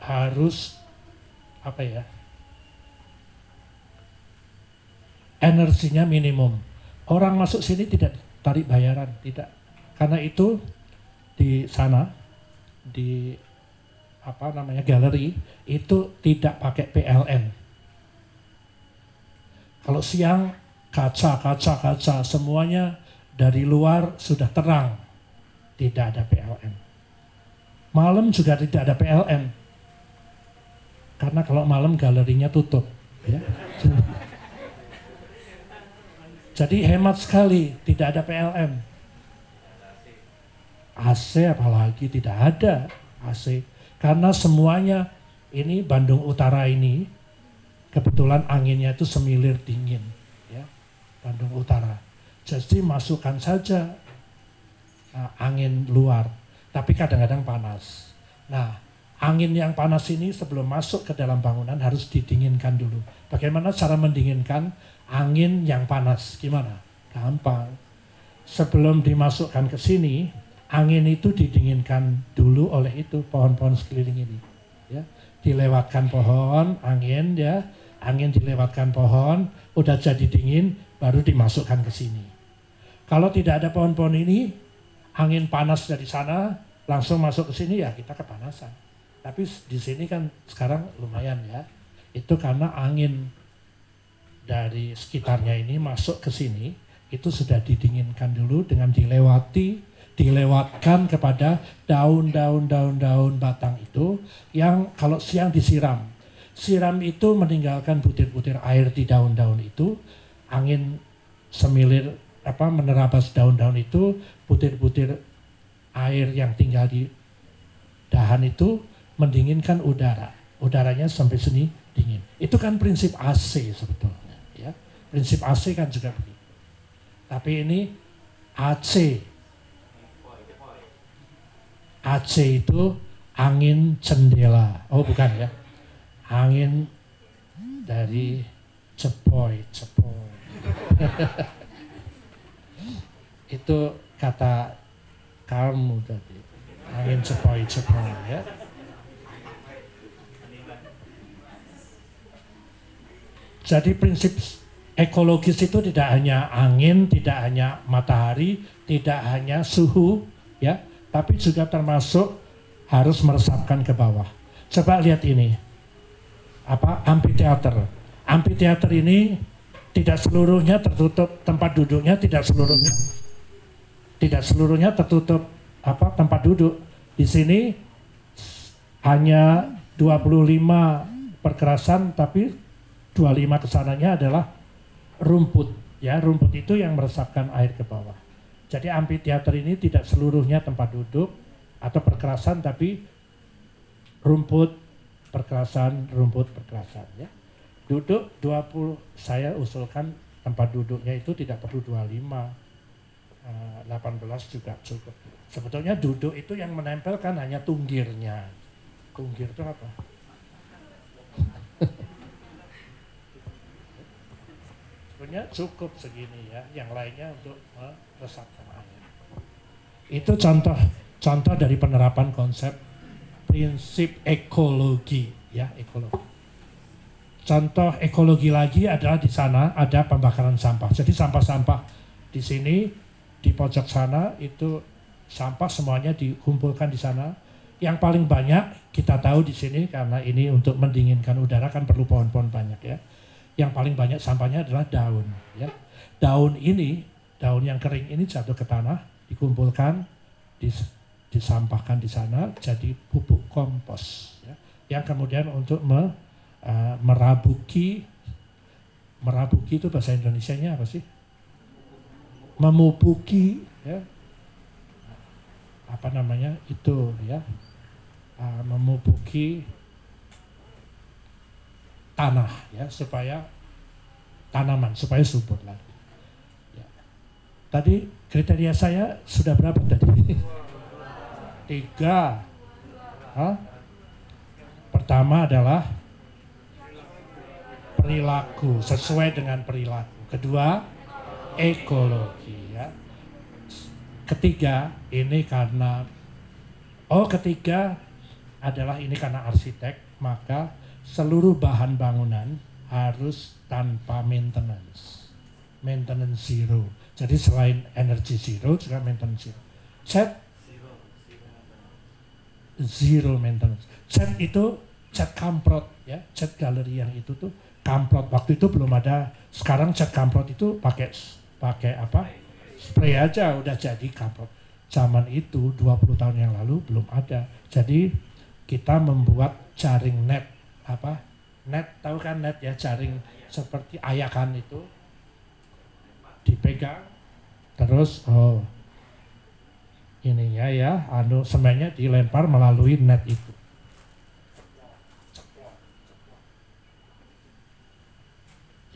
harus apa ya? Energinya minimum. Orang masuk sini tidak tarik bayaran, tidak. Karena itu di sana di apa namanya galeri itu tidak pakai PLN. Kalau siang kaca, kaca, kaca semuanya dari luar sudah terang, tidak ada PLN. Malam juga tidak ada PLN. Karena kalau malam galerinya tutup. Ya. Jadi hemat sekali, tidak ada PLN. AC apalagi tidak ada AC. Karena semuanya ini Bandung Utara ini kebetulan anginnya itu semilir dingin. ya Bandung Utara jadi masukkan saja nah, angin luar, tapi kadang-kadang panas. Nah, angin yang panas ini sebelum masuk ke dalam bangunan harus didinginkan dulu. Bagaimana cara mendinginkan angin yang panas? Gimana? Gampang. Sebelum dimasukkan ke sini, angin itu didinginkan dulu oleh itu pohon-pohon sekeliling ini. Ya, dilewatkan pohon, angin ya, angin dilewatkan pohon, udah jadi dingin, baru dimasukkan ke sini. Kalau tidak ada pohon-pohon ini, angin panas dari sana langsung masuk ke sini ya kita kepanasan. Tapi di sini kan sekarang lumayan ya. Itu karena angin dari sekitarnya ini masuk ke sini itu sudah didinginkan dulu dengan dilewati dilewatkan kepada daun-daun daun-daun batang itu yang kalau siang disiram. Siram itu meninggalkan butir-butir air di daun-daun itu, angin semilir apa menerabas daun-daun itu butir-butir air yang tinggal di dahan itu mendinginkan udara. Udaranya sampai sini dingin. Itu kan prinsip AC sebetulnya. Ya. Prinsip AC kan juga begitu. Tapi ini AC. AC itu angin jendela. Oh bukan ya. Angin dari cepoy, cepoy. [LAUGHS] itu kata kamu tadi. Angin cepoy, cepoy ya. Jadi prinsip ekologis itu tidak hanya angin, tidak hanya matahari, tidak hanya suhu, ya, tapi juga termasuk harus meresapkan ke bawah. Coba lihat ini, apa amphitheater. Amphitheater ini tidak seluruhnya tertutup tempat duduknya, tidak seluruhnya, tidak seluruhnya tertutup apa tempat duduk. Di sini hanya 25 perkerasan, tapi 25 ke sananya adalah rumput ya rumput itu yang meresapkan air ke bawah jadi amphitheater ini tidak seluruhnya tempat duduk atau perkerasan tapi rumput perkerasan rumput perkerasan ya. Duduk 20 saya usulkan tempat duduknya itu tidak perlu 25 18 juga cukup. Sebetulnya duduk itu yang menempelkan hanya tunggirnya. Tunggir itu apa? [LAUGHS] Sebenarnya cukup segini ya, yang lainnya untuk meresapkan air. Itu contoh contoh dari penerapan konsep prinsip ekologi ya ekologi. Contoh ekologi lagi adalah di sana ada pembakaran sampah. Jadi sampah-sampah di sini di pojok sana itu sampah semuanya dikumpulkan di sana. Yang paling banyak kita tahu di sini karena ini untuk mendinginkan udara kan perlu pohon-pohon banyak ya yang paling banyak sampahnya adalah daun. Ya. Daun ini, daun yang kering ini jatuh ke tanah, dikumpulkan, dis, disampahkan di sana jadi pupuk kompos. Ya. Yang kemudian untuk me, uh, merabuki, merabuki itu bahasa Indonesia-nya apa sih? Memupuki, ya. apa namanya itu ya, uh, memupuki tanah ya supaya tanaman supaya subur lagi. Ya. Tadi kriteria saya sudah berapa tadi? [LAUGHS] Tiga. Hah? Pertama adalah perilaku sesuai dengan perilaku. Kedua ekologi ya. Ketiga ini karena oh ketiga adalah ini karena arsitek maka seluruh bahan bangunan harus tanpa maintenance. Maintenance zero. Jadi selain energi zero juga maintenance zero. Cat zero maintenance. Cat itu cat kamprot ya, cat galeri yang itu tuh kamprot. Waktu itu belum ada. Sekarang cat kamprot itu pakai pakai apa? Spray aja udah jadi kamprot. Zaman itu 20 tahun yang lalu belum ada. Jadi kita membuat jaring net apa net tahu kan net ya jaring seperti ayakan itu dipegang. Terus oh ininya ya anu semennya dilempar melalui net itu.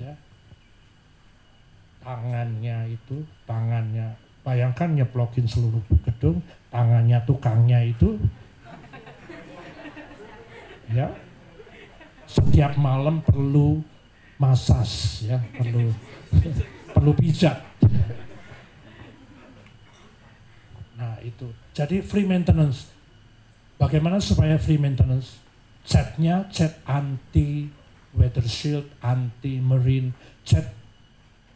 Ya. Tangannya itu tangannya bayangkan nyeplokin seluruh gedung tangannya tukangnya itu. Ya. Setiap malam perlu masas ya perlu [LAUGHS] perlu pijat nah itu. Jadi free maintenance. Bagaimana supaya free maintenance? Catnya cat anti weather shield anti marine cat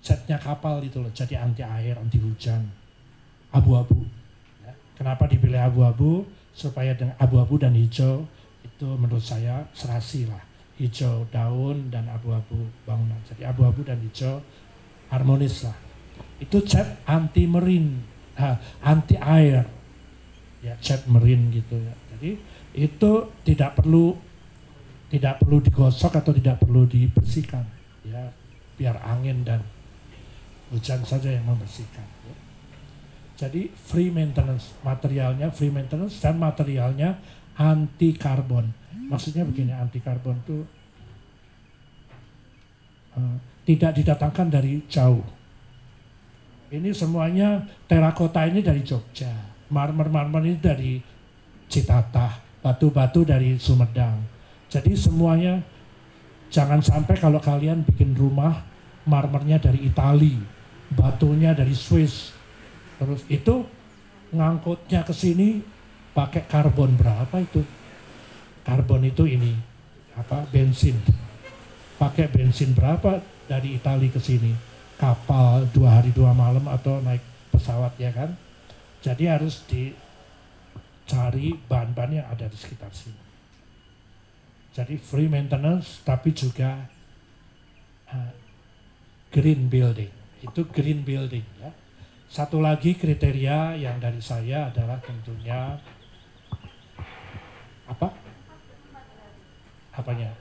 catnya kapal itu loh jadi anti air anti hujan. Abu-abu. Ya. kenapa dipilih abu-abu? Supaya dengan abu-abu dan hijau itu menurut saya serasi lah. Hijau daun dan abu-abu bangunan. Jadi abu-abu dan hijau harmonis lah. Itu cat anti marine, uh, anti air, ya cat marine gitu ya. Jadi itu tidak perlu tidak perlu digosok atau tidak perlu dibersihkan, ya biar angin dan hujan saja yang membersihkan. Ya. Jadi free maintenance, materialnya free maintenance dan materialnya anti karbon. Maksudnya begini, anti karbon itu uh, tidak didatangkan dari jauh. Ini semuanya terakota ini dari Jogja, marmer-marmer ini dari Citata, batu-batu dari Sumedang. Jadi semuanya jangan sampai kalau kalian bikin rumah marmernya dari Itali, batunya dari Swiss. Terus itu ngangkutnya ke sini pakai karbon berapa itu? Karbon itu ini apa? bensin. Pakai bensin berapa dari Itali ke sini? Kapal dua hari dua malam atau naik pesawat ya kan? Jadi harus dicari bahan-bahan yang ada di sekitar sini. Jadi free maintenance tapi juga uh, green building. Itu green building ya. Satu lagi kriteria yang dari saya adalah tentunya apa? Apanya?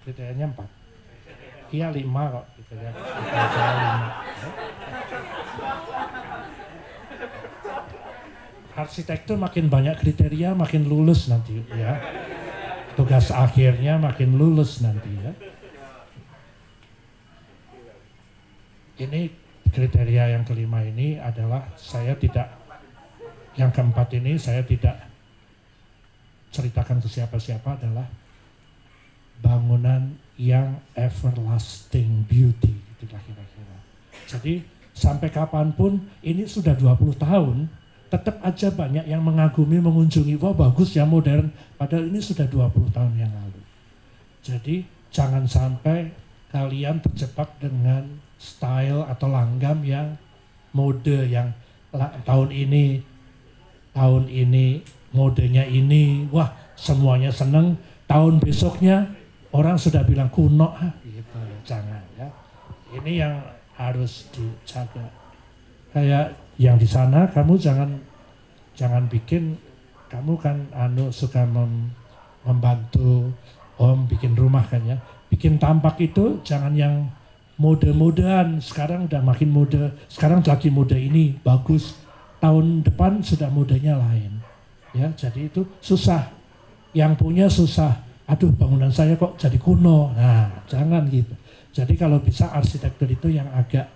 Kriterianya empat. Iya lima kok gitu lima. Arsitektur makin banyak kriteria makin lulus nanti ya. Tugas akhirnya makin lulus nanti ya. ini kriteria yang kelima ini adalah saya tidak yang keempat ini saya tidak ceritakan ke siapa-siapa adalah bangunan yang everlasting beauty itulah kira-kira. Jadi sampai kapan pun ini sudah 20 tahun tetap aja banyak yang mengagumi mengunjungi wah bagus ya modern padahal ini sudah 20 tahun yang lalu. Jadi jangan sampai kalian terjebak dengan style atau langgam yang mode yang tahun ini tahun ini modenya ini wah semuanya seneng tahun besoknya orang sudah bilang kuno ah, gitu jangan ya. Ini yang harus dijaga. Kayak yang di sana kamu jangan jangan bikin kamu kan anu suka mem, membantu om bikin rumah kan ya. Bikin tampak itu jangan yang mode-modean sekarang udah makin mode sekarang lagi mode ini bagus. Tahun depan sudah modenya lain ya. Jadi itu susah. Yang punya susah aduh bangunan saya kok jadi kuno. Nah jangan gitu. Jadi kalau bisa arsitektur itu yang agak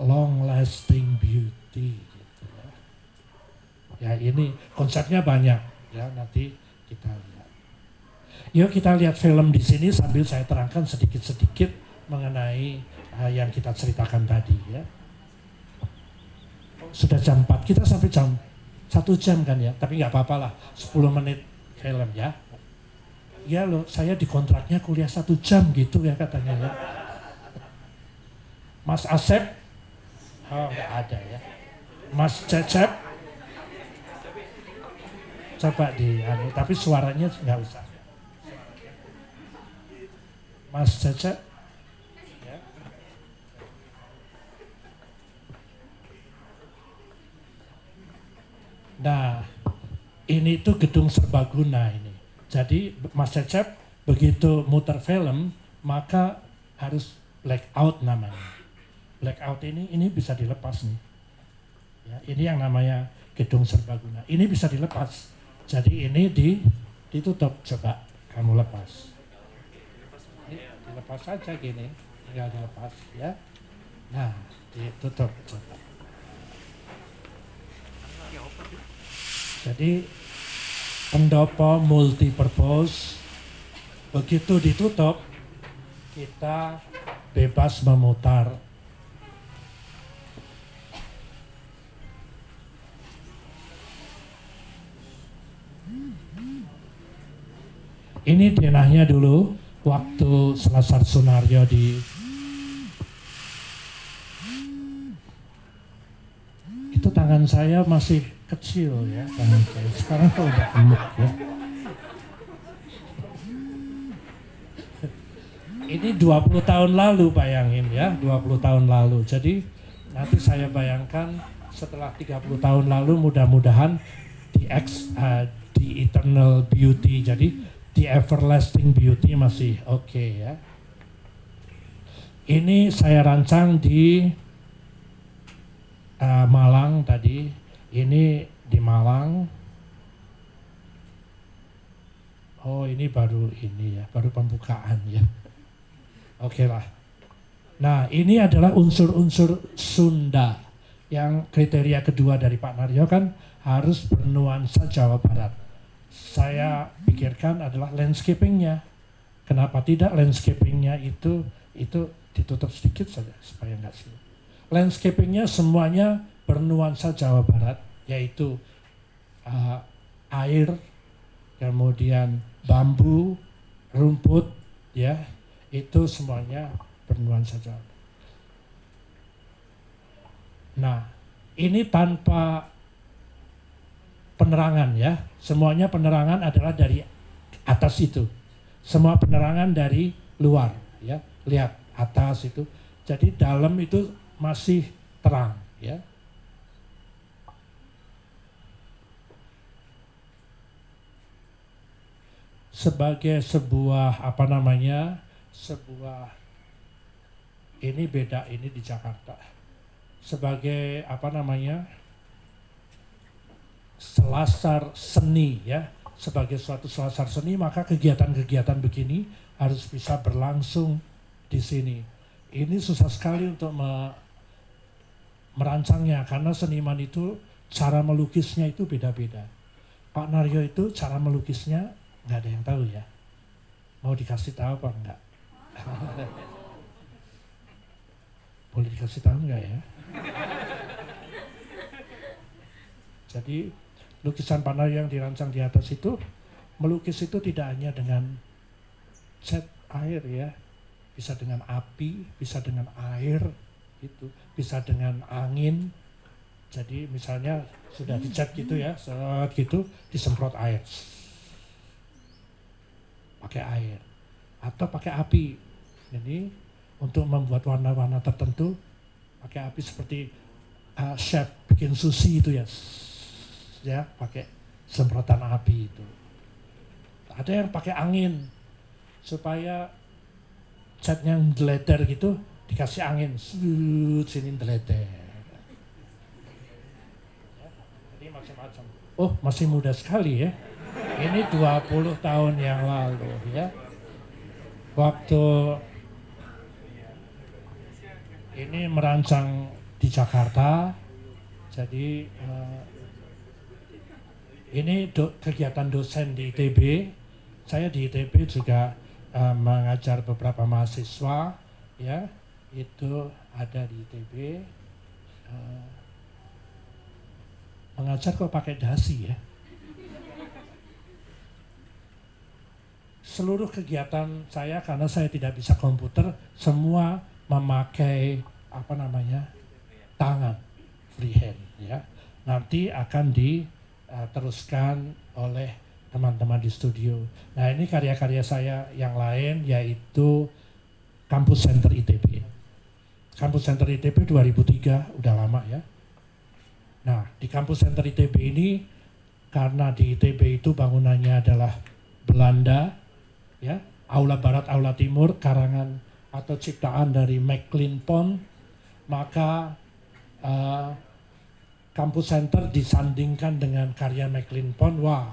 long lasting beauty gitu ya. ya ini konsepnya banyak. Ya nanti kita lihat. Yuk kita lihat film di sini sambil saya terangkan sedikit-sedikit mengenai uh, yang kita ceritakan tadi ya. Sudah jam 4, kita sampai jam satu jam kan ya, tapi nggak apa-apa lah, 10 menit film ya. Ya loh, saya di kontraknya kuliah satu jam gitu ya katanya ya. Mas Asep, oh nggak ada ya. Mas Cecep, coba di, anu, tapi suaranya nggak usah. Mas Cecep, Nah, ini tuh gedung serbaguna ini. Jadi Mas Cecep begitu muter film, maka harus blackout namanya. Blackout ini ini bisa dilepas nih. Ya, ini yang namanya gedung serbaguna. Ini bisa dilepas. Jadi ini di ditutup coba kamu lepas. Ini dilepas saja gini, tinggal dilepas ya. Nah, ditutup coba. Jadi pendopo multipurpose. Begitu ditutup kita bebas memutar. Ini denahnya dulu waktu Selasar Sunario di itu tangan saya masih kecil ya tangan saya. Sekarang kok udah gemuk ya. Ini 20 tahun lalu bayangin ya, 20 tahun lalu. Jadi nanti saya bayangkan setelah 30 tahun lalu mudah-mudahan di ex, uh, di eternal beauty jadi di everlasting beauty masih oke okay, ya. Ini saya rancang di uh, Malang tadi, ini di Malang. Oh ini baru ini ya, baru pembukaan ya. Oke okay lah. Nah ini adalah unsur-unsur Sunda yang kriteria kedua dari Pak Naryo kan harus bernuansa Jawa Barat. Saya pikirkan adalah landscapingnya. Kenapa tidak landscapingnya itu itu ditutup sedikit saja supaya nggak sih. Landscapingnya semuanya bernuansa Jawa Barat, yaitu uh, air, kemudian bambu, rumput, ya itu semuanya bernuansa Jawa. Nah, ini tanpa penerangan ya. Semuanya penerangan adalah dari atas itu. Semua penerangan dari luar ya. Lihat atas itu. Jadi dalam itu masih terang ya. Sebagai sebuah apa namanya? sebuah ini beda ini di Jakarta. Sebagai apa namanya? selasar seni ya sebagai suatu selasar seni maka kegiatan-kegiatan begini harus bisa berlangsung di sini. Ini susah sekali untuk me merancangnya karena seniman itu cara melukisnya itu beda-beda. Pak Naryo itu cara melukisnya nggak ada yang tahu ya. Mau dikasih tahu apa enggak? [LAUGHS] Boleh dikasih tahu enggak ya? Jadi lukisan Pak Naryo yang dirancang di atas itu melukis itu tidak hanya dengan cat air ya, bisa dengan api, bisa dengan air, itu bisa dengan angin. Jadi misalnya sudah dicat gitu ya, set gitu disemprot air, pakai air atau pakai api. Jadi untuk membuat warna-warna tertentu pakai api seperti uh, chef bikin sushi itu ya, ya pakai semprotan api itu. Ada yang pakai angin supaya catnya ngeleter gitu dikasih angin sud sini ngeleter jadi macam-macam. Oh masih muda sekali ya. Ini 20 tahun yang lalu ya. Waktu ini merancang di Jakarta. Jadi uh, ini do, kegiatan dosen di ITB saya di ITB juga uh, mengajar beberapa mahasiswa ya itu ada di ITB uh, eh, mengajar kok pakai dasi ya seluruh kegiatan saya karena saya tidak bisa komputer semua memakai apa namanya tangan freehand ya nanti akan diteruskan oleh teman-teman di studio. Nah ini karya-karya saya yang lain yaitu Kampus Center ITB. Kampus Center ITB 2003, udah lama ya. Nah di Kampus Center ITB ini karena di ITB itu bangunannya adalah Belanda, ya, Aula Barat, Aula Timur, karangan atau ciptaan dari McLean Pond, maka uh, Kampus Center disandingkan dengan karya McLean Pond, wah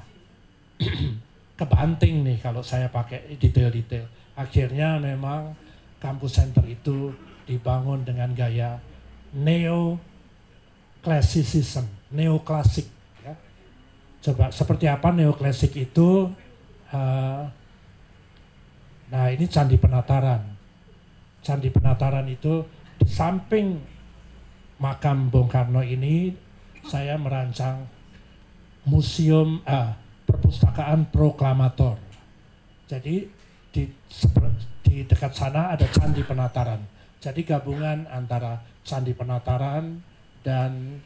[CLEARS THROAT] kebanting nih kalau saya pakai detail-detail. Akhirnya memang kampus center itu dibangun dengan gaya neo classicism, neoklasik. Ya. Coba seperti apa neoklasik itu? Uh, nah ini candi penataran. Candi penataran itu di samping makam Bung Karno ini saya merancang museum uh, perpustakaan proklamator. Jadi di, di dekat sana ada Candi Penataran. Jadi gabungan antara Candi Penataran dan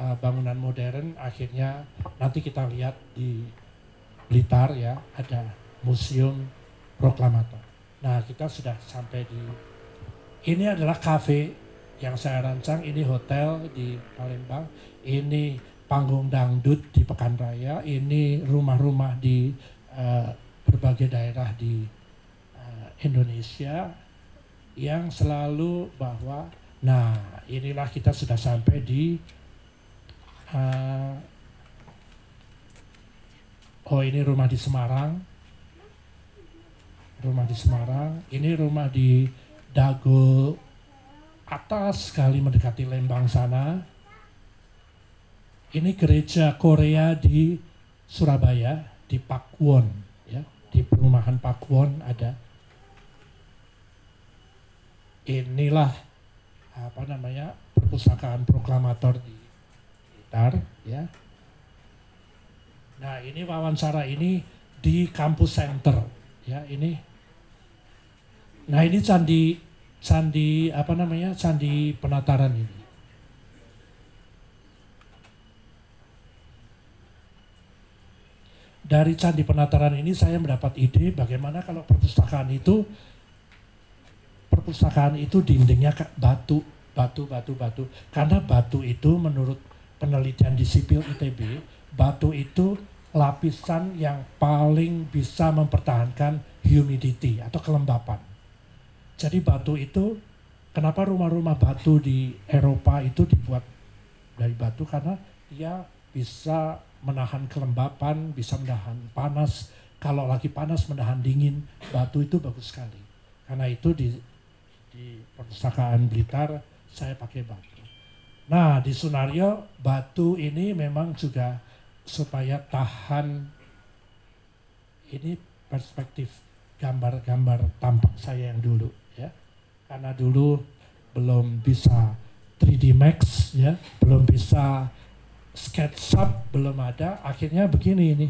uh, bangunan modern akhirnya nanti kita lihat di Blitar ya ada Museum Proklamator. Nah kita sudah sampai di ini adalah kafe yang saya rancang, ini hotel di Palembang, ini panggung dangdut di Pekan Raya, ini rumah-rumah di uh, berbagai daerah di uh, Indonesia yang selalu bahwa Nah, inilah kita sudah sampai di uh, oh ini rumah di Semarang. Rumah di Semarang, ini rumah di Dago atas sekali mendekati Lembang sana. Ini gereja Korea di Surabaya, di Pakwon, ya, di perumahan Pakwon ada. Inilah apa namanya perpustakaan proklamator di Blitar ya. Nah ini wawancara ini di kampus center ya ini. Nah ini candi candi apa namanya candi penataran ini. Dari candi penataran ini saya mendapat ide bagaimana kalau perpustakaan itu perpustakaan itu dindingnya batu, batu, batu, batu. Karena batu itu menurut penelitian di sipil ITB, batu itu lapisan yang paling bisa mempertahankan humidity atau kelembapan. Jadi batu itu, kenapa rumah-rumah batu di Eropa itu dibuat dari batu? Karena dia bisa menahan kelembapan, bisa menahan panas. Kalau lagi panas menahan dingin, batu itu bagus sekali. Karena itu di di perpustakaan Blitar saya pakai batu. Nah di Sunario batu ini memang juga supaya tahan ini perspektif gambar-gambar tampak saya yang dulu ya. Karena dulu belum bisa 3D Max ya. Belum bisa SketchUp belum ada. Akhirnya begini ini.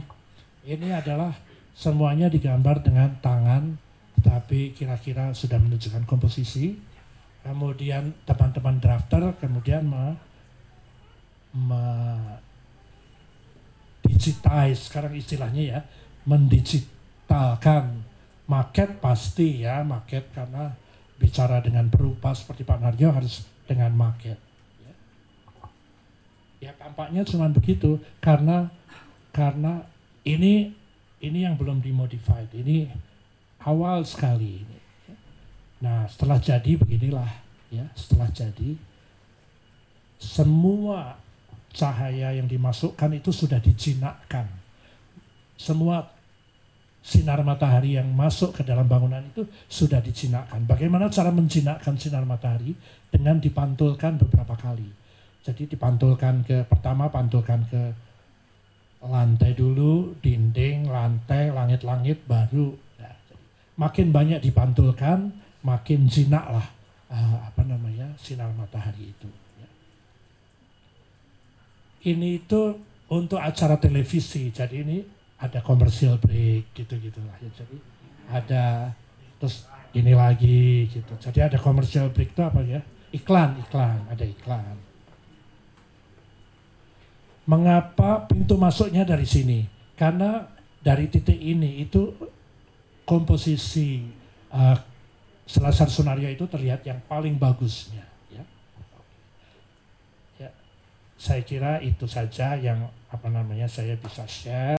Ini adalah semuanya digambar dengan tangan tapi kira-kira sudah menunjukkan komposisi. Kemudian teman-teman drafter kemudian me, me digitize. Sekarang istilahnya ya mendigitalkan. Market pasti ya market karena bicara dengan berupa seperti Pak Narjo harus dengan market. Ya, ya tampaknya cuma begitu karena karena ini ini yang belum dimodified. Ini awal sekali. Nah, setelah jadi beginilah ya, setelah jadi semua cahaya yang dimasukkan itu sudah dijinakkan. Semua sinar matahari yang masuk ke dalam bangunan itu sudah dijinakkan. Bagaimana cara menjinakkan sinar matahari? Dengan dipantulkan beberapa kali. Jadi dipantulkan ke pertama pantulkan ke lantai dulu, dinding, lantai, langit-langit baru makin banyak dipantulkan, makin jinak lah uh, apa namanya sinar matahari itu. Ya. Ini itu untuk acara televisi, jadi ini ada commercial break gitu-gitu lah. Ya. Jadi ada terus ini lagi gitu. Jadi ada commercial break itu apa ya? Iklan, iklan, ada iklan. Mengapa pintu masuknya dari sini? Karena dari titik ini itu komposisi uh, Selasar Sunaria itu terlihat yang paling bagusnya. Ya. ya, saya kira itu saja yang apa namanya saya bisa share.